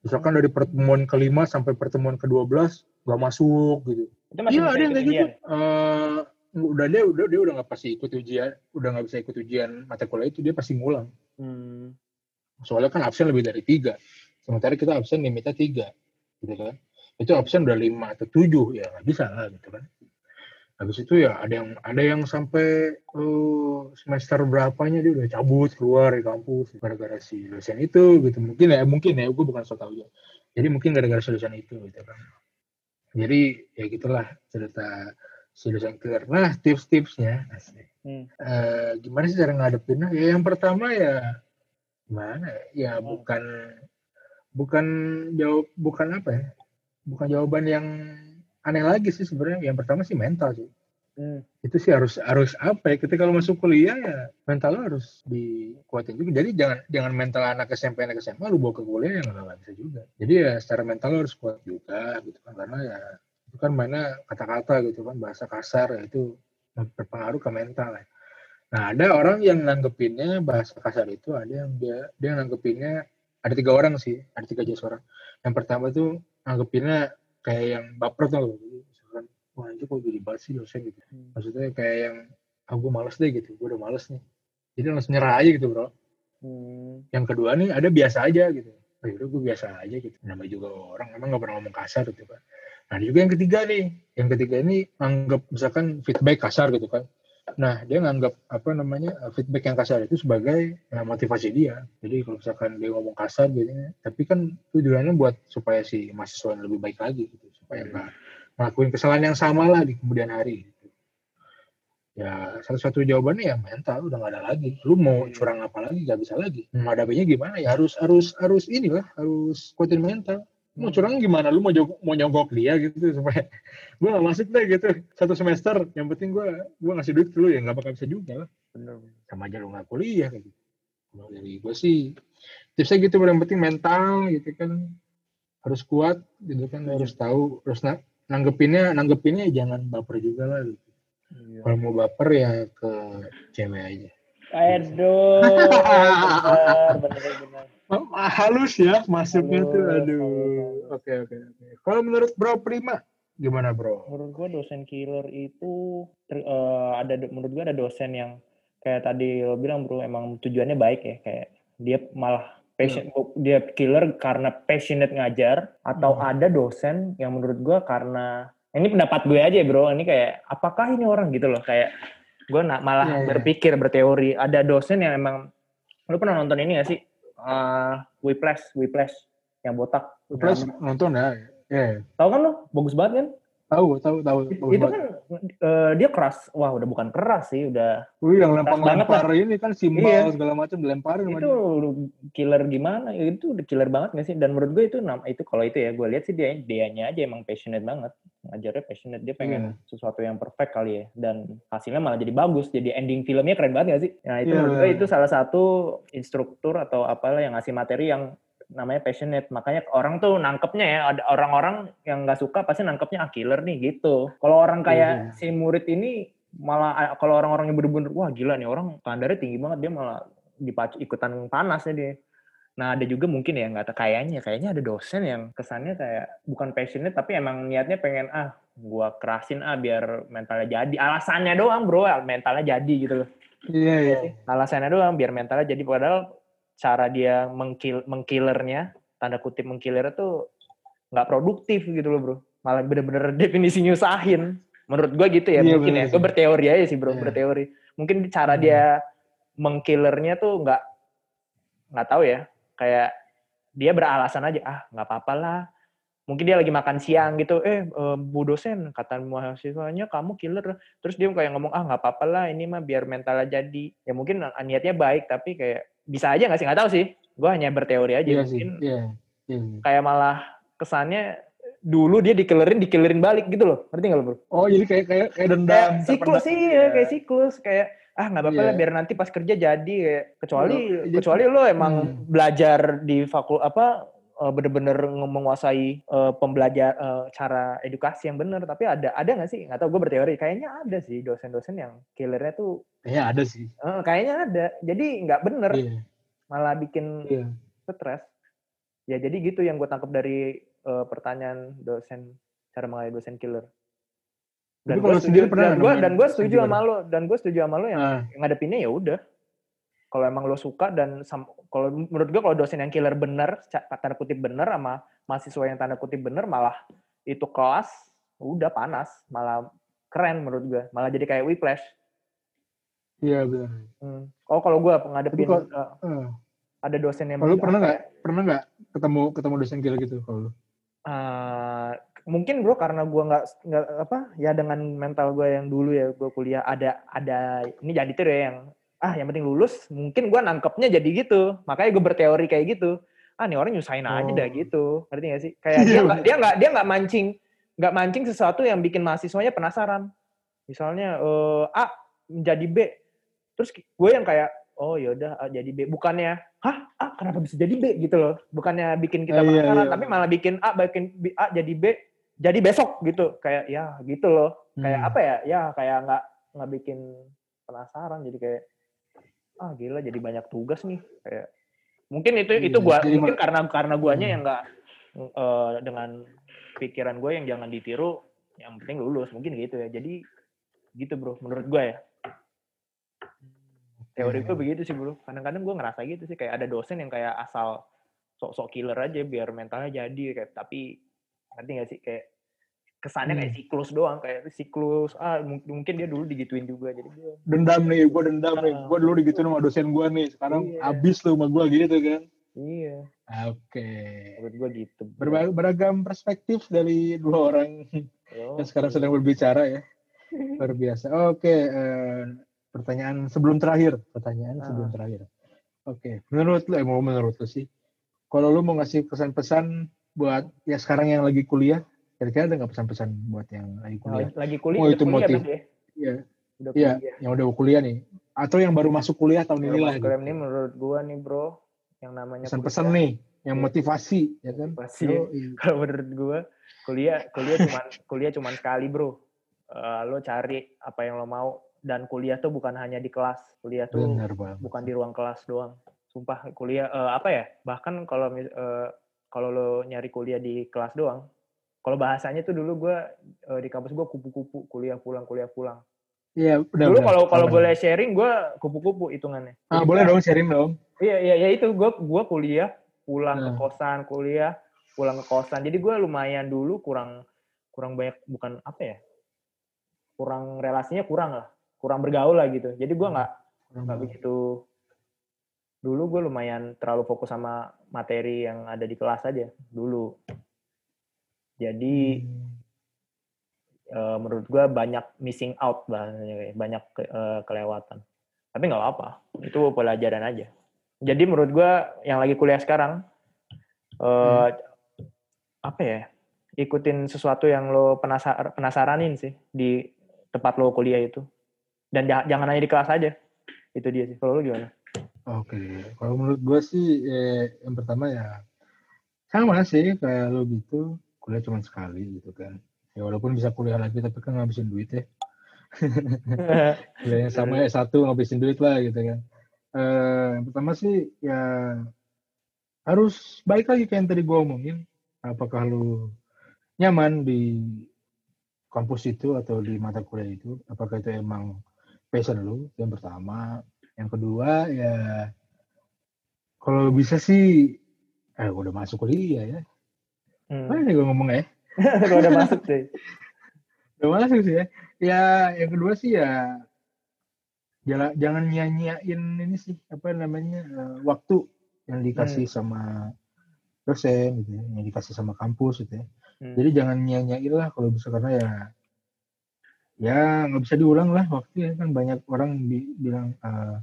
A: Misalkan dari pertemuan kelima sampai pertemuan ke 12 gak masuk gitu. Iya ada yang kayak gitu.
B: Ujian?
A: Eh, udah dia udah dia udah nggak pasti ikut ujian udah nggak bisa ikut ujian mata kuliah itu dia pasti ngulang.
B: Hmm.
A: soalnya kan absen lebih dari tiga. Sementara kita absen limitnya tiga gitu kan. Itu absen udah lima atau tujuh ya nggak bisa lah gitu kan habis itu ya ada yang ada yang sampai uh, semester berapanya dia udah cabut keluar dari kampus gara-gara si dosen itu gitu. Mungkin ya mungkin ya gue bukan so tau aja jadi mungkin gara-gara si dosen itu gitu kan. Jadi ya gitulah cerita si dosen killer nah tips-tipsnya hmm. uh, gimana sih cara ngadepinnya? Ya yang pertama ya gimana ya, ya hmm. bukan bukan jawab bukan apa ya? Bukan jawaban yang aneh lagi sih sebenarnya. Yang pertama sih mental sih. Hmm. Itu sih harus harus apa ya? Ketika kalau masuk kuliah ya mental lo harus dikuatin juga. Jadi jangan jangan mental anak SMP anak SMA lu bawa ke kuliah yang nggak bisa juga. Jadi ya secara mental lo harus kuat juga gitu kan karena ya itu kan mana kata-kata gitu kan bahasa kasar ya itu berpengaruh ke mental ya. Nah ada orang yang nanggepinnya bahasa kasar itu ada yang dia dia nanggepinnya ada tiga orang sih ada tiga jenis orang. Yang pertama tuh nanggepinnya kayak yang baper tuh misalkan wah itu kok jadi basi dosen gitu. Hmm. maksudnya kayak yang aku ah, males deh gitu gue udah males nih. Jadi langsung nyerah aja gitu bro. Hmm. yang kedua nih ada biasa aja gitu. Oh, yaudah gue biasa aja gitu. Namanya juga orang emang gak pernah ngomong kasar gitu kan nah juga yang ketiga nih. Yang ketiga ini anggap misalkan feedback kasar gitu kan Nah, dia nganggap apa namanya feedback yang kasar itu sebagai ya, motivasi dia. Jadi kalau misalkan dia ngomong kasar gitu, tapi kan tujuannya buat supaya si mahasiswa lebih baik lagi gitu, supaya nggak ngelakuin kesalahan yang sama lah di kemudian hari. Gitu. Ya satu-satu jawabannya ya mental udah nggak ada lagi. Lu mau curang apa lagi nggak bisa lagi. Menghadapinya gimana? Ya harus harus harus inilah harus kuatin mental mau curang gimana? Lu mau jog, mau nyogok dia gitu supaya gue gak masuk deh gitu. Satu semester yang penting gue gue ngasih duit dulu ya nggak bakal bisa juga lah. Bener sama aja lu nggak kuliah gitu. Kalau dari gue sih tipsnya gitu yang penting mental gitu kan. Harus kuat gitu kan harus tahu. Harus na nanggepinnya nanggepinnya jangan baper juga lah gitu. Iya. kalau mau baper ya ke cewek aja.
B: Aduh, benar, benar.
A: Halus ya masuknya Halus, tuh, aduh. Oke, oke, oke. Kalau menurut Bro Prima, gimana Bro?
B: Menurut gua dosen killer itu uh, ada menurut gua ada dosen yang kayak tadi lo bilang Bro, emang tujuannya baik ya, kayak dia malah passion hmm. dia killer karena passionate ngajar atau hmm. ada dosen yang menurut gua karena ini pendapat gue aja bro ini kayak apakah ini orang gitu loh kayak gue nak malah yeah, iya. berpikir berteori ada dosen yang emang lu pernah nonton ini gak sih uh, Whiplash Whiplash. Yang botak.
A: Whiplash nonton ya. Yeah.
B: tahu kan lo bagus banget kan
A: Tahu, tahu, tahu.
B: Itu kan uh, dia keras. Wah, udah bukan keras sih, udah.
A: Wih, yang lempar-lempar ini kan simbol iya. segala macam dilemparin.
B: Itu killer gimana? Itu killer banget gak sih? Dan menurut gue itu nama itu kalau itu ya, gue lihat sih dia dianya aja emang passionate banget. Ngajarnya passionate, dia pengen yeah. sesuatu yang perfect kali ya. Dan hasilnya malah jadi bagus. Jadi ending filmnya keren banget gak sih? Nah, itu yeah. menurut gue itu salah satu instruktur atau apalah yang ngasih materi yang namanya passionate. Makanya orang tuh nangkepnya ya, ada orang-orang yang nggak suka pasti nangkepnya ah killer nih gitu. Kalau orang kayak yeah. si murid ini malah kalau orang-orang yang bener-bener wah gila nih orang standarnya tinggi banget dia malah dipacu ikutan panasnya dia. Nah ada juga mungkin ya nggak kayaknya kayaknya ada dosen yang kesannya kayak bukan passionate tapi emang niatnya pengen ah gua kerasin ah biar mentalnya jadi alasannya doang bro mentalnya jadi gitu loh.
A: Iya yeah, iya. Yeah.
B: Alasannya doang biar mentalnya jadi padahal cara dia mengkill mengkillernya tanda kutip mengkiller itu nggak produktif gitu loh bro. Malah bener-bener definisi nyusahin menurut gue gitu ya iya, mungkin ya. Gue berteori aja sih bro iya. berteori. Mungkin cara hmm. dia mengkillernya tuh nggak nggak tahu ya. Kayak dia beralasan aja ah nggak apa-apa lah. Mungkin dia lagi makan siang gitu. Eh bu dosen kata mahasiswanya kamu killer. Terus dia kayak ngomong ah nggak apa-apa lah ini mah biar mentalnya jadi. Ya mungkin niatnya baik tapi kayak bisa aja nggak sih nggak tahu sih gue hanya berteori aja iya mungkin sih. Yeah. Yeah. kayak malah kesannya dulu dia dikelerin dikelerin balik gitu loh ngerti nggak lo bro
A: oh jadi kayak kayak kayak dendam
B: kayak siklus sih ya. kayak siklus kayak ah nggak apa-apa yeah. lah biar nanti pas kerja jadi kayak kecuali kecuali lo emang hmm. belajar di fakul apa uh, bener-bener menguasai uh, pembelajar uh, cara edukasi yang bener. Tapi ada ada nggak sih? Nggak tahu gue berteori. Kayaknya ada sih dosen-dosen yang killernya tuh
A: kayaknya ada sih.
B: Uh, kayaknya ada. Jadi nggak bener. Yeah. malah bikin yeah. stres. Ya jadi gitu yang gue tangkap dari uh, pertanyaan dosen cara mengalami dosen killer. Dan gue setuju dan gue dan gue setuju sama lo dan gue setuju sama lo yang uh. ngadepinnya ya udah kalau emang lo suka dan kalau menurut gue kalau dosen yang killer bener tanda kutip bener sama mahasiswa yang tanda kutip bener malah itu kelas udah panas malah keren menurut gue malah jadi kayak whiplash
A: Iya benar.
B: hmm. oh kalau gue ngadepin
A: kalau-
B: uh,
A: Eh,
B: ada dosen yang
A: kalau lu pernah nggak pernah nggak ketemu ketemu dosen gila gitu kalau lu?
B: Eh, mungkin bro karena gua nggak nggak apa ya dengan mental gue yang dulu ya gue kuliah ada ada ini jadi tuh ya yang ah yang penting lulus mungkin gua nangkepnya jadi gitu. Makanya gue berteori kayak gitu. Ah nih orang nyusahin aja
A: Oh.
B: dah gitu. Ngerti gak sih? Kayak
A: Iya,
B: dia nggak dia nggak dia nggak mancing nggak mancing sesuatu yang bikin mahasiswanya penasaran. Misalnya eh A menjadi B. Terus gue yang kayak oh yaudah A jadi B. Bukannya hah? A kenapa bisa jadi B? Gitu loh. Bukannya bikin kita
A: Ah, iya,
B: penasaran
A: iya.
B: tapi malah bikin A bikin B- A jadi B jadi besok gitu. Kayak ya gitu loh. Kayak
A: Hmm.
B: apa ya? Ya kayak nggak nggak bikin penasaran. Jadi kayak ah gila jadi banyak tugas nih kayak mungkin itu itu
A: Iya,
B: gua
A: jadi
B: mungkin karena karena guanya
A: Hmm.
B: yang nggak eh, dengan pikiran gue yang jangan ditiru yang penting lulus mungkin gitu ya jadi gitu bro menurut gue ya teori gue
A: Iya.
B: begitu sih bro kadang-kadang gue ngerasa gitu sih kayak ada dosen yang kayak asal sok-sok killer aja biar mentalnya jadi kayak tapi ngerti gak sih kayak kesannya kayak
A: Hmm.
B: siklus doang kayak siklus ah mung- mungkin dia dulu digituin juga jadi gue
A: Dendam nih, gue dendam nih. Gue dulu digituin sama dosen gue nih. Sekarang
B: Iya.
A: abis lu sama gue gitu kan.
B: iya
A: Oke.
B: menurut gue gitu.
A: Berba- beragam perspektif dari dua orang
B: Yo,
A: yang sekarang sedang berbicara ya. Luar biasa. Oke, eh, pertanyaan sebelum terakhir. Pertanyaan
B: Ah.
A: sebelum terakhir. Oke, menurut lu, eh, mau menurut lu sih, kalau lu mau ngasih pesan-pesan buat ya sekarang yang lagi kuliah, kira-kira ada nggak pesan-pesan buat yang lagi kuliah?
B: lagi, kuliah
A: Oh, itu
B: kuliah
A: motif.
B: ya?
A: Iya,
B: udah
A: iya, yang udah kuliah nih, atau yang baru masuk kuliah tahun ini lah.
B: masuk
A: gitu.
B: kuliah ini menurut gue nih bro yang namanya
A: Pesan-pesan nih, yang
B: Iya.
A: motivasi, ya kan?
B: Motivasi.
A: Yoi.
B: kalau menurut gue kuliah kuliah cuman kuliah cuman sekali bro Eh, lo cari apa yang lo mau dan kuliah tuh bukan hanya di kelas kuliah tuh
A: banget.
B: bukan di ruang kelas doang sumpah kuliah eh, apa ya bahkan kalau eh, kalau lo nyari kuliah di kelas doang kalau bahasanya tuh dulu gue di kampus gue kupu-kupu kuliah pulang kuliah pulang.
A: Iya, udah.
B: dulu kalau kalau boleh sharing gue kupu-kupu hitungannya.
A: Ah,
B: Jadi
A: boleh
B: gua-
A: dong sharing dong.
B: Iya iya ya itu gue gua kuliah pulang ke
A: Nah.
B: kosan kuliah pulang ke kosan. Jadi gue lumayan dulu kurang kurang banyak bukan apa ya kurang relasinya kurang lah kurang bergaul lah gitu. Jadi gue nggak nggak begitu dulu gue lumayan terlalu fokus sama materi yang ada di kelas aja dulu jadi
A: Hmm.
B: eh, menurut gue banyak missing out bahasanya banyak ke- eh, kelewatan. Tapi nggak apa itu pelajaran aja. Jadi menurut gue yang lagi kuliah sekarang eh, apa ya ikutin sesuatu yang lo penasar penasaranin sih di tempat lo kuliah itu. Dan ja- jangan hanya di kelas aja itu dia sih. Kalau lo gimana?
A: Oke, kalau menurut gue sih eh, yang pertama ya sama sih kayak lo gitu kuliah cuma sekali gitu kan. Ya walaupun bisa kuliah lagi tapi kan ngabisin duit ya. Kuliahnya sama ya satu ngabisin duit lah gitu kan. Eh, yang pertama sih ya harus baik lagi kayak yang tadi gue omongin. Apakah lu nyaman di kampus itu atau di mata kuliah itu? Apakah itu emang passion lu? Yang pertama. Yang kedua ya kalau bisa sih eh udah masuk kuliah ya.
B: Hmm.
A: Mana gue ngomong ya?
B: Kalau udah masuk deh
A: Udah masuk sih ya. Ya yang kedua sih ya jangan jangan nyanyiain ini sih apa namanya eh, waktu yang dikasih sama dosen gitu ya, yang dikasih sama kampus gitu ya.
B: Hmm.
A: Jadi jangan nyanyain lah kalau bisa karena ya ya nggak bisa diulang lah waktu ya kan banyak orang bi- bilang eh,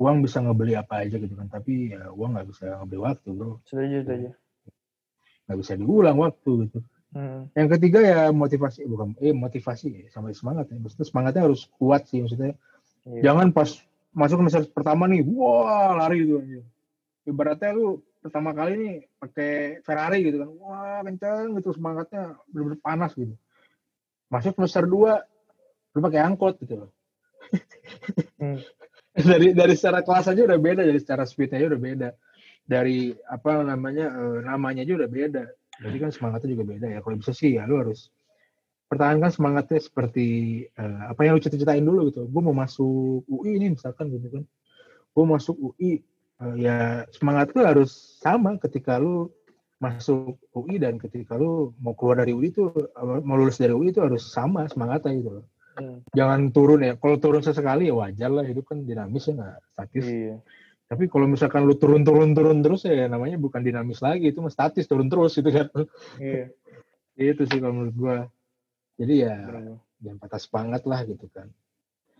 A: uang bisa ngebeli apa aja gitu kan tapi ya uang nggak bisa ngebeli waktu bro
B: setuju setuju
A: nggak bisa diulang waktu gitu.
B: Hmm.
A: yang ketiga ya motivasi bukan eh motivasi sama semangat ya. Maksudnya semangatnya harus kuat sih maksudnya.
B: Iya.
A: jangan pas masuk semester pertama nih wah lari gitu. Ibaratnya lu pertama kali nih pakai Ferrari gitu kan wah kenceng gitu semangatnya bener-bener panas gitu. Masuk semester 2 lu pakai angkot gitu loh.
B: Hmm.
A: dari dari secara kelas aja udah beda dari secara speednya aja udah beda dari apa namanya eh, namanya aja udah beda jadi kan semangatnya juga beda ya kalau bisa sih ya lu harus pertahankan semangatnya seperti eh, apa yang lu cita-citain dulu gitu gue mau masuk UI nih misalkan gitu kan gue masuk UI eh, ya semangat lu harus sama ketika lu masuk UI dan ketika lu mau keluar dari UI itu mau lulus dari UI itu harus sama semangatnya gitu loh
B: Hmm.
A: jangan turun ya. Kalau turun sesekali ya wajar lah, hidup kan dinamis ya nggak statis.
B: Iya.
A: Tapi kalau misalkan lu turun turun turun terus ya namanya bukan dinamis lagi, itu mah statis turun terus gitu kan.
B: Iya.
A: itu sih kalau menurut gua. Jadi ya
B: bener.
A: jangan patah semangat lah gitu kan.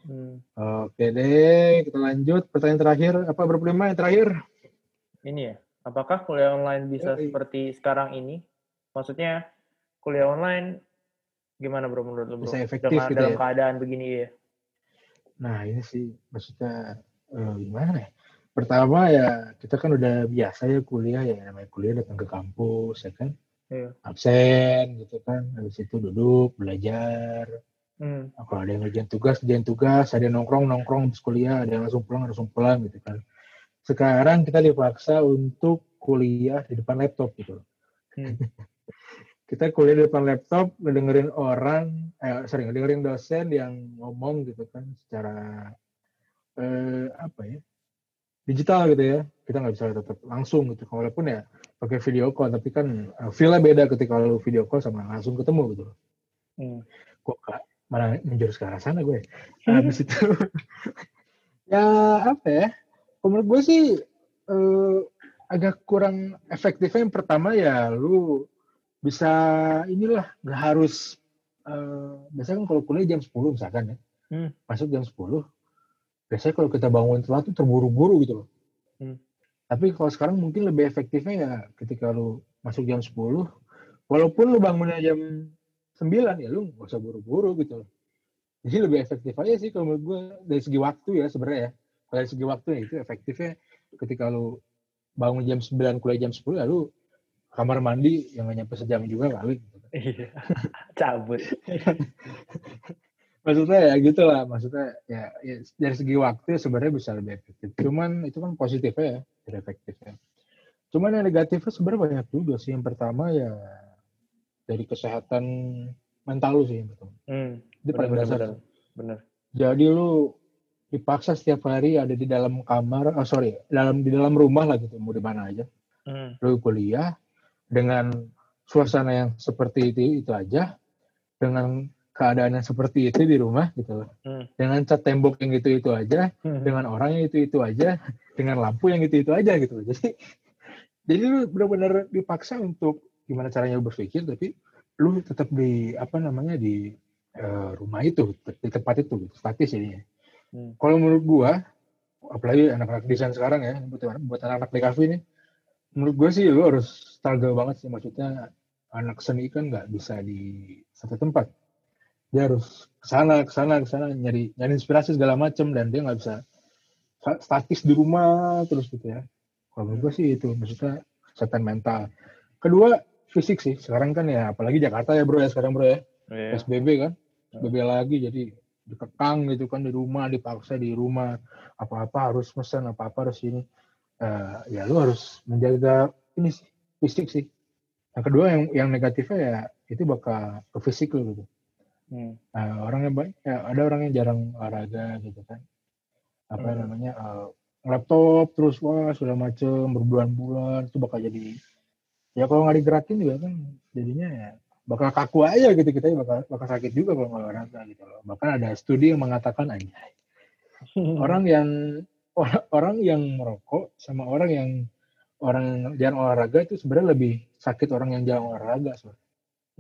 B: Hmm.
A: Oke deh, kita lanjut. Pertanyaan terakhir, apa berprima yang terakhir?
B: Ini ya, apakah kuliah online bisa
A: Yoi.
B: seperti sekarang ini? Maksudnya kuliah online gimana bro menurut lu bro?
A: Bisa efektif
B: Dengan,
A: gitu
B: dalam
A: ya?
B: keadaan begini ya?
A: Nah ini sih maksudnya eh, gimana ya? Pertama ya kita kan udah biasa ya kuliah ya namanya kuliah datang ke kampus ya kan?
B: Iya.
A: absen gitu kan. Habis itu duduk belajar.
B: Hmm.
A: Nah, kalau ada yang ngerjain tugas ngerjain tugas. Ada yang nongkrong nongkrong habis kuliah. Ada yang langsung pulang langsung pulang gitu kan. Sekarang kita dipaksa untuk kuliah di depan laptop gitu
B: Hmm.
A: kita kuliah di depan laptop ngedengerin orang eh sorry ngedengerin dosen yang ngomong gitu kan secara eh apa ya digital gitu ya. Kita nggak bisa tetap langsung gitu. Walaupun ya pakai video call tapi kan eh, feel-nya beda ketika lu video call sama langsung ketemu gitu.
B: Hmm.
A: kok kak malah menjurus ke arah sana gue. Habis itu ya apa ya? Menurut gue sih eh, agak kurang efektifnya yang pertama ya lu bisa inilah nggak harus eh, biasanya kan kalau kuliah jam 10 misalkan ya.
B: Hmm.
A: masuk jam 10 biasanya kalau kita bangun telat tuh terburu-buru gitu loh
B: Hmm.
A: tapi kalau sekarang mungkin lebih efektifnya ya ketika lu masuk jam 10 walaupun lu bangunnya jam 9 ya lu nggak usah buru-buru gitu loh jadi lebih efektif aja sih kalau menurut gue dari segi waktu ya sebenarnya ya kalau dari segi waktu ya itu efektifnya ketika lu bangun jam 9 kuliah jam 10 ya lu kamar mandi yang nyampe sejam juga kali.
B: Iya. Cabut.
A: maksudnya ya gitu lah maksudnya ya, ya dari segi waktu sebenarnya bisa lebih efektif cuman itu kan positifnya ya tidak efektifnya cuman yang negatifnya sebenarnya banyak juga sih yang pertama ya dari kesehatan mental lu sih yang pertama
B: Hmm.
A: itu paling dasar
B: benar, benar.
A: jadi lu dipaksa setiap hari ada di dalam kamar oh sorry dalam di dalam rumah lah gitu mau di mana aja
B: Hmm.
A: lu kuliah dengan suasana yang seperti itu itu aja dengan keadaan yang seperti itu di rumah gitu loh
B: Hmm.
A: dengan cat tembok yang itu itu aja
B: Hmm.
A: dengan orang yang itu itu aja dengan lampu yang itu itu aja gitu jadi jadi lu benar-benar dipaksa untuk gimana caranya lu berpikir tapi lu tetap di apa namanya di eh, rumah itu di tempat itu gitu, statis jadinya
B: Hmm.
A: kalau menurut gua apalagi anak-anak desain sekarang ya buat buat anak-anak di kafe ini menurut gua sih lu harus struggle banget sih maksudnya anak seni kan nggak bisa di satu tempat dia harus ke sana ke sana ke sana nyari nyari inspirasi segala macam dan dia nggak bisa sta- statis di rumah terus gitu ya. Kalau gua sih itu maksudnya kesehatan mental. Kedua fisik sih sekarang kan ya apalagi Jakarta ya bro ya sekarang bro ya.
B: Iya.
A: PSBB kan PSBB lagi jadi dikekang gitu kan di rumah dipaksa di rumah. Apa-apa harus pesan apa-apa harus ini. Eh, ya lu harus menjaga ini sih fisik sih. Yang kedua yang yang negatifnya ya itu bakal ke fisik lu gitu
B: Hmm.
A: Nah, orang yang banyak, ya, ada orang yang jarang olahraga gitu kan. Apa
B: Hmm.
A: namanya, eh, laptop terus wah segala macem berbulan-bulan itu bakal jadi ya kalau nggak digerakin juga kan jadinya ya bakal kaku aja gitu kita bakal bakal sakit juga kalau nggak olahraga gitu loh. Bahkan ada studi yang mengatakan aja orang yang or- orang yang merokok sama orang yang orang yang jarang olahraga itu sebenarnya lebih sakit orang yang jarang olahraga sebenarnya.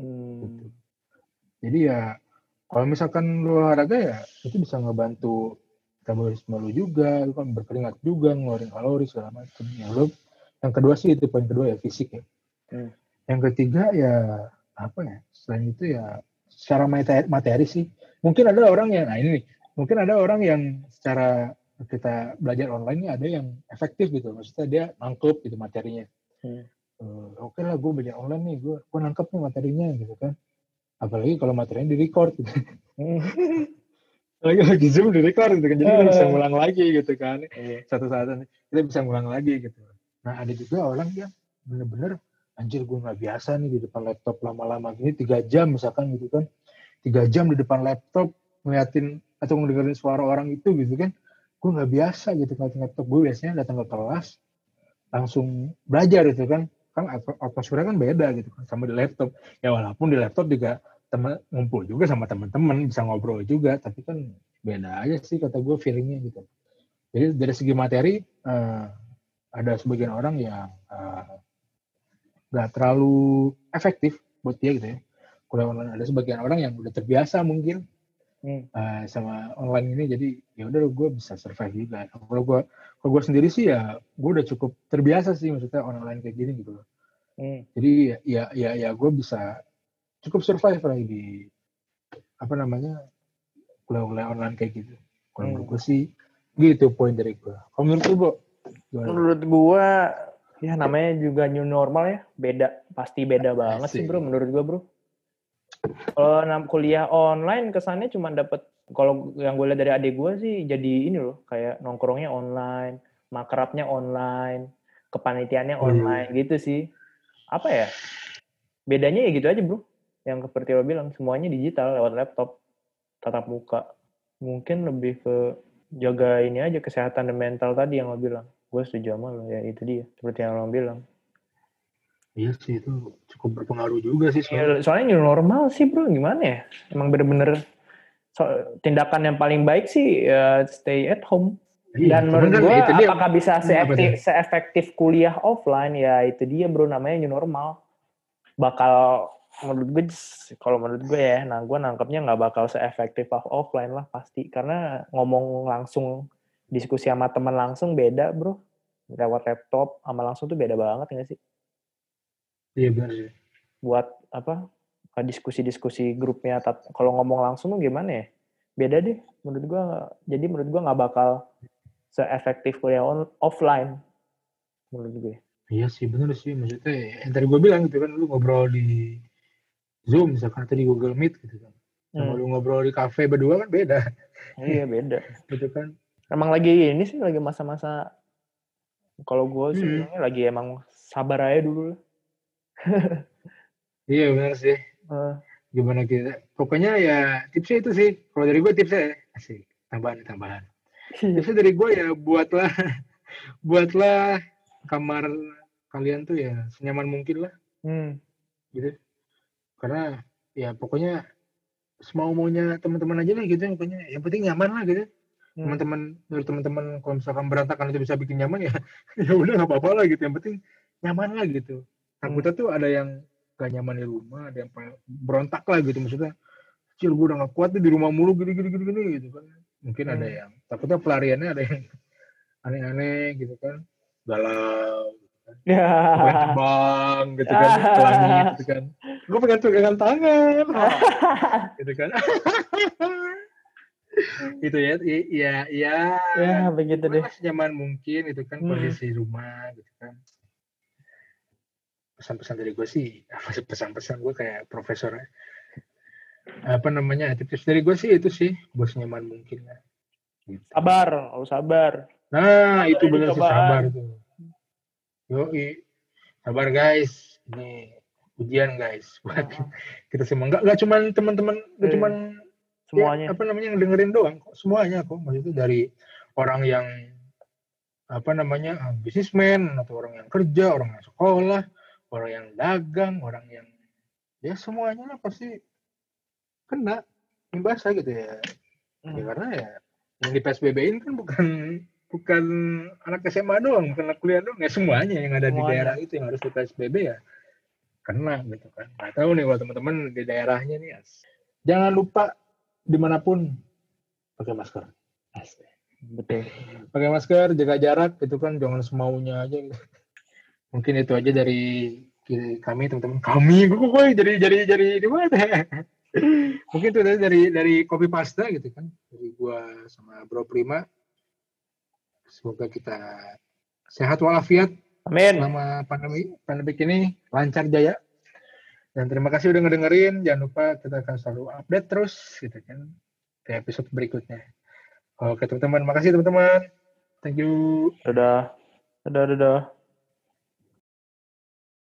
B: Hmm.
A: Jadi ya kalau misalkan lu olahraga ya itu bisa ngebantu metabolisme lu juga, lu kan berkeringat juga, ngeluarin kalori segala macam. Ya lu yang kedua sih itu poin kedua ya fisik ya.
B: Hmm.
A: Yang ketiga ya apa ya? Selain itu ya secara materi, materi sih. Mungkin ada orang yang nah ini nih, mungkin ada orang yang secara kita belajar online ada yang efektif gitu. Maksudnya dia nangkep gitu materinya.
B: Hmm.
A: Eh, Oke lah gue belajar online nih, gue gue nangkep nih materinya gitu kan. Apalagi kalau materinya di record gitu. Lagi lagi zoom di record gitu kan. Jadi kita
B: Eh.
A: bisa ngulang lagi gitu kan.
B: Iya.
A: satu saat kita bisa ngulang lagi gitu. Nah ada juga orang yang bener-bener anjir gue nggak biasa nih di depan laptop lama-lama gini tiga jam misalkan gitu kan. Tiga jam di depan laptop ngeliatin atau ngedengerin suara orang itu gitu kan. Gue nggak biasa gitu ngeliatin laptop gue biasanya datang ke kelas langsung belajar gitu kan kan atmosfernya kan beda gitu kan sama di laptop. Ya walaupun di laptop juga temen ngumpul juga sama teman-teman bisa ngobrol juga tapi kan beda aja sih kata gue feelingnya gitu. Jadi dari segi materi uh, ada sebagian orang yang nggak uh, terlalu efektif buat dia gitu ya. Online ada sebagian orang yang udah terbiasa mungkin hmm. uh, sama online ini jadi ya udah gue bisa survive juga kalau gue kalau gue sendiri sih ya gue udah cukup terbiasa sih maksudnya online kayak gini gitu loh hmm. jadi ya ya ya, ya gue bisa cukup survive lagi di apa namanya kuliah-kuliah online kayak gitu kalau hmm. menurut gue sih gitu poin dari gue kalau menurut lu Bo,
B: menurut gue ya namanya juga new normal ya beda pasti beda banget Asik. sih bro menurut gue bro kalau kuliah online kesannya cuma dapat kalau yang gue lihat dari adik gue sih jadi ini loh kayak nongkrongnya online makrabnya online kepanitiaannya online hmm. gitu sih. Apa ya? Bedanya ya gitu aja bro. Yang seperti lo bilang semuanya digital lewat laptop tatap muka. Mungkin lebih ke jaga ini aja kesehatan dan mental tadi yang lo bilang. Gue setuju sama lo ya itu dia seperti yang lo bilang
A: Iya sih itu cukup berpengaruh juga sih soalnya.
B: Ya, soalnya new normal sih bro gimana ya? Emang bener-bener so, tindakan yang paling baik sih ya stay at home. Iya, Dan menurut gue apakah dia, bisa seefektif, seefektif kuliah offline ya itu dia bro namanya new normal. Bakal menurut gue kalau menurut gue ya, nah gue nangkepnya nggak bakal seefektif offline lah pasti karena ngomong langsung diskusi sama teman langsung beda bro lewat laptop sama langsung tuh beda banget nggak sih?
A: Iya benar sih.
B: Buat apa? Diskusi-diskusi grupnya. Kalau ngomong langsung tuh gimana ya? Beda deh. Menurut gua. Jadi menurut gua nggak bakal seefektif kuliah on, offline. Menurut gue.
A: Iya sih benar sih. Maksudnya yang tadi gue bilang gitu kan lu ngobrol di Zoom misalkan atau di Google Meet gitu kan. Sama hmm. lu ngobrol di cafe berdua kan beda.
B: Iya beda.
A: gitu kan.
B: Emang lagi ini sih lagi masa-masa kalau gue sih hmm. lagi emang sabar aja dulu lah
A: iya benar sih. Uh. Gimana kita? Pokoknya ya tipsnya itu sih. Kalau dari gue tipsnya sih tambahan tambahan. tipsnya dari gue ya buatlah buatlah kamar kalian tuh ya senyaman mungkin lah. Hmm. Gitu. Karena ya pokoknya semau maunya teman-teman aja lah gitu pokoknya yang penting nyaman lah gitu hmm. teman-teman dari teman-teman kalau misalkan berantakan itu bisa bikin nyaman ya ya udah nggak apa-apa lah gitu yang penting nyaman lah gitu takutnya tuh ada yang gak nyaman di rumah ada yang berontak lah gitu maksudnya kecil gue udah gak kuat nih di rumah mulu gini gini gini gini gitu kan mungkin hmm. ada yang takutnya pelariannya ada yang aneh-aneh gitu kan galau gitu kan. Ya. terbang gitu kan ke langit gitu kan gue pengen pegangan tangan gitu kan itu ya iya iya
B: ya begitu deh
A: nyaman mungkin itu kan hmm. kondisi rumah gitu kan pesan-pesan dari gue sih pesan-pesan gue kayak profesor apa namanya tips dari gue sih itu sih bos nyaman mungkin lah.
B: Gitu. sabar oh sabar.
A: Nah sabar itu benar sih sabar tuh. Yo sabar guys. Ini ujian guys. Buat kita semua. Nggak nggak cuma teman-teman nggak eh, cuma semuanya. Ya, apa namanya yang dengerin doang kok. Semuanya kok. Maksudnya dari orang yang apa namanya ah, bisnismen atau orang yang kerja orang yang sekolah orang yang dagang, orang yang ya semuanya lah pasti kena imbasnya gitu ya. Hmm. Ya karena ya yang di PSBB ini kan bukan bukan anak SMA doang, bukan anak kuliah doang, ya semuanya yang ada semuanya. di daerah itu yang harus di PSBB ya kena gitu kan. Nah tahu nih kalau teman-teman di daerahnya nih, jangan lupa di mana pun pakai masker. Asli.
B: Betul.
A: Pakai masker, jaga jarak, itu kan jangan semaunya aja. Gitu mungkin itu aja dari kami teman-teman. Kami? Gue jadi jadi jadi di mana? Mungkin itu dari dari kopi pasta gitu kan. Dari gua sama Bro Prima. Semoga kita sehat walafiat
B: Amin.
A: selama pandemi. Pandemi ini lancar jaya. Dan terima kasih udah ngedengerin. Jangan lupa kita akan selalu update terus gitu kan ke episode berikutnya. Oke teman-teman. Makasih teman-teman. Thank you.
B: Dadah. Dadah dadah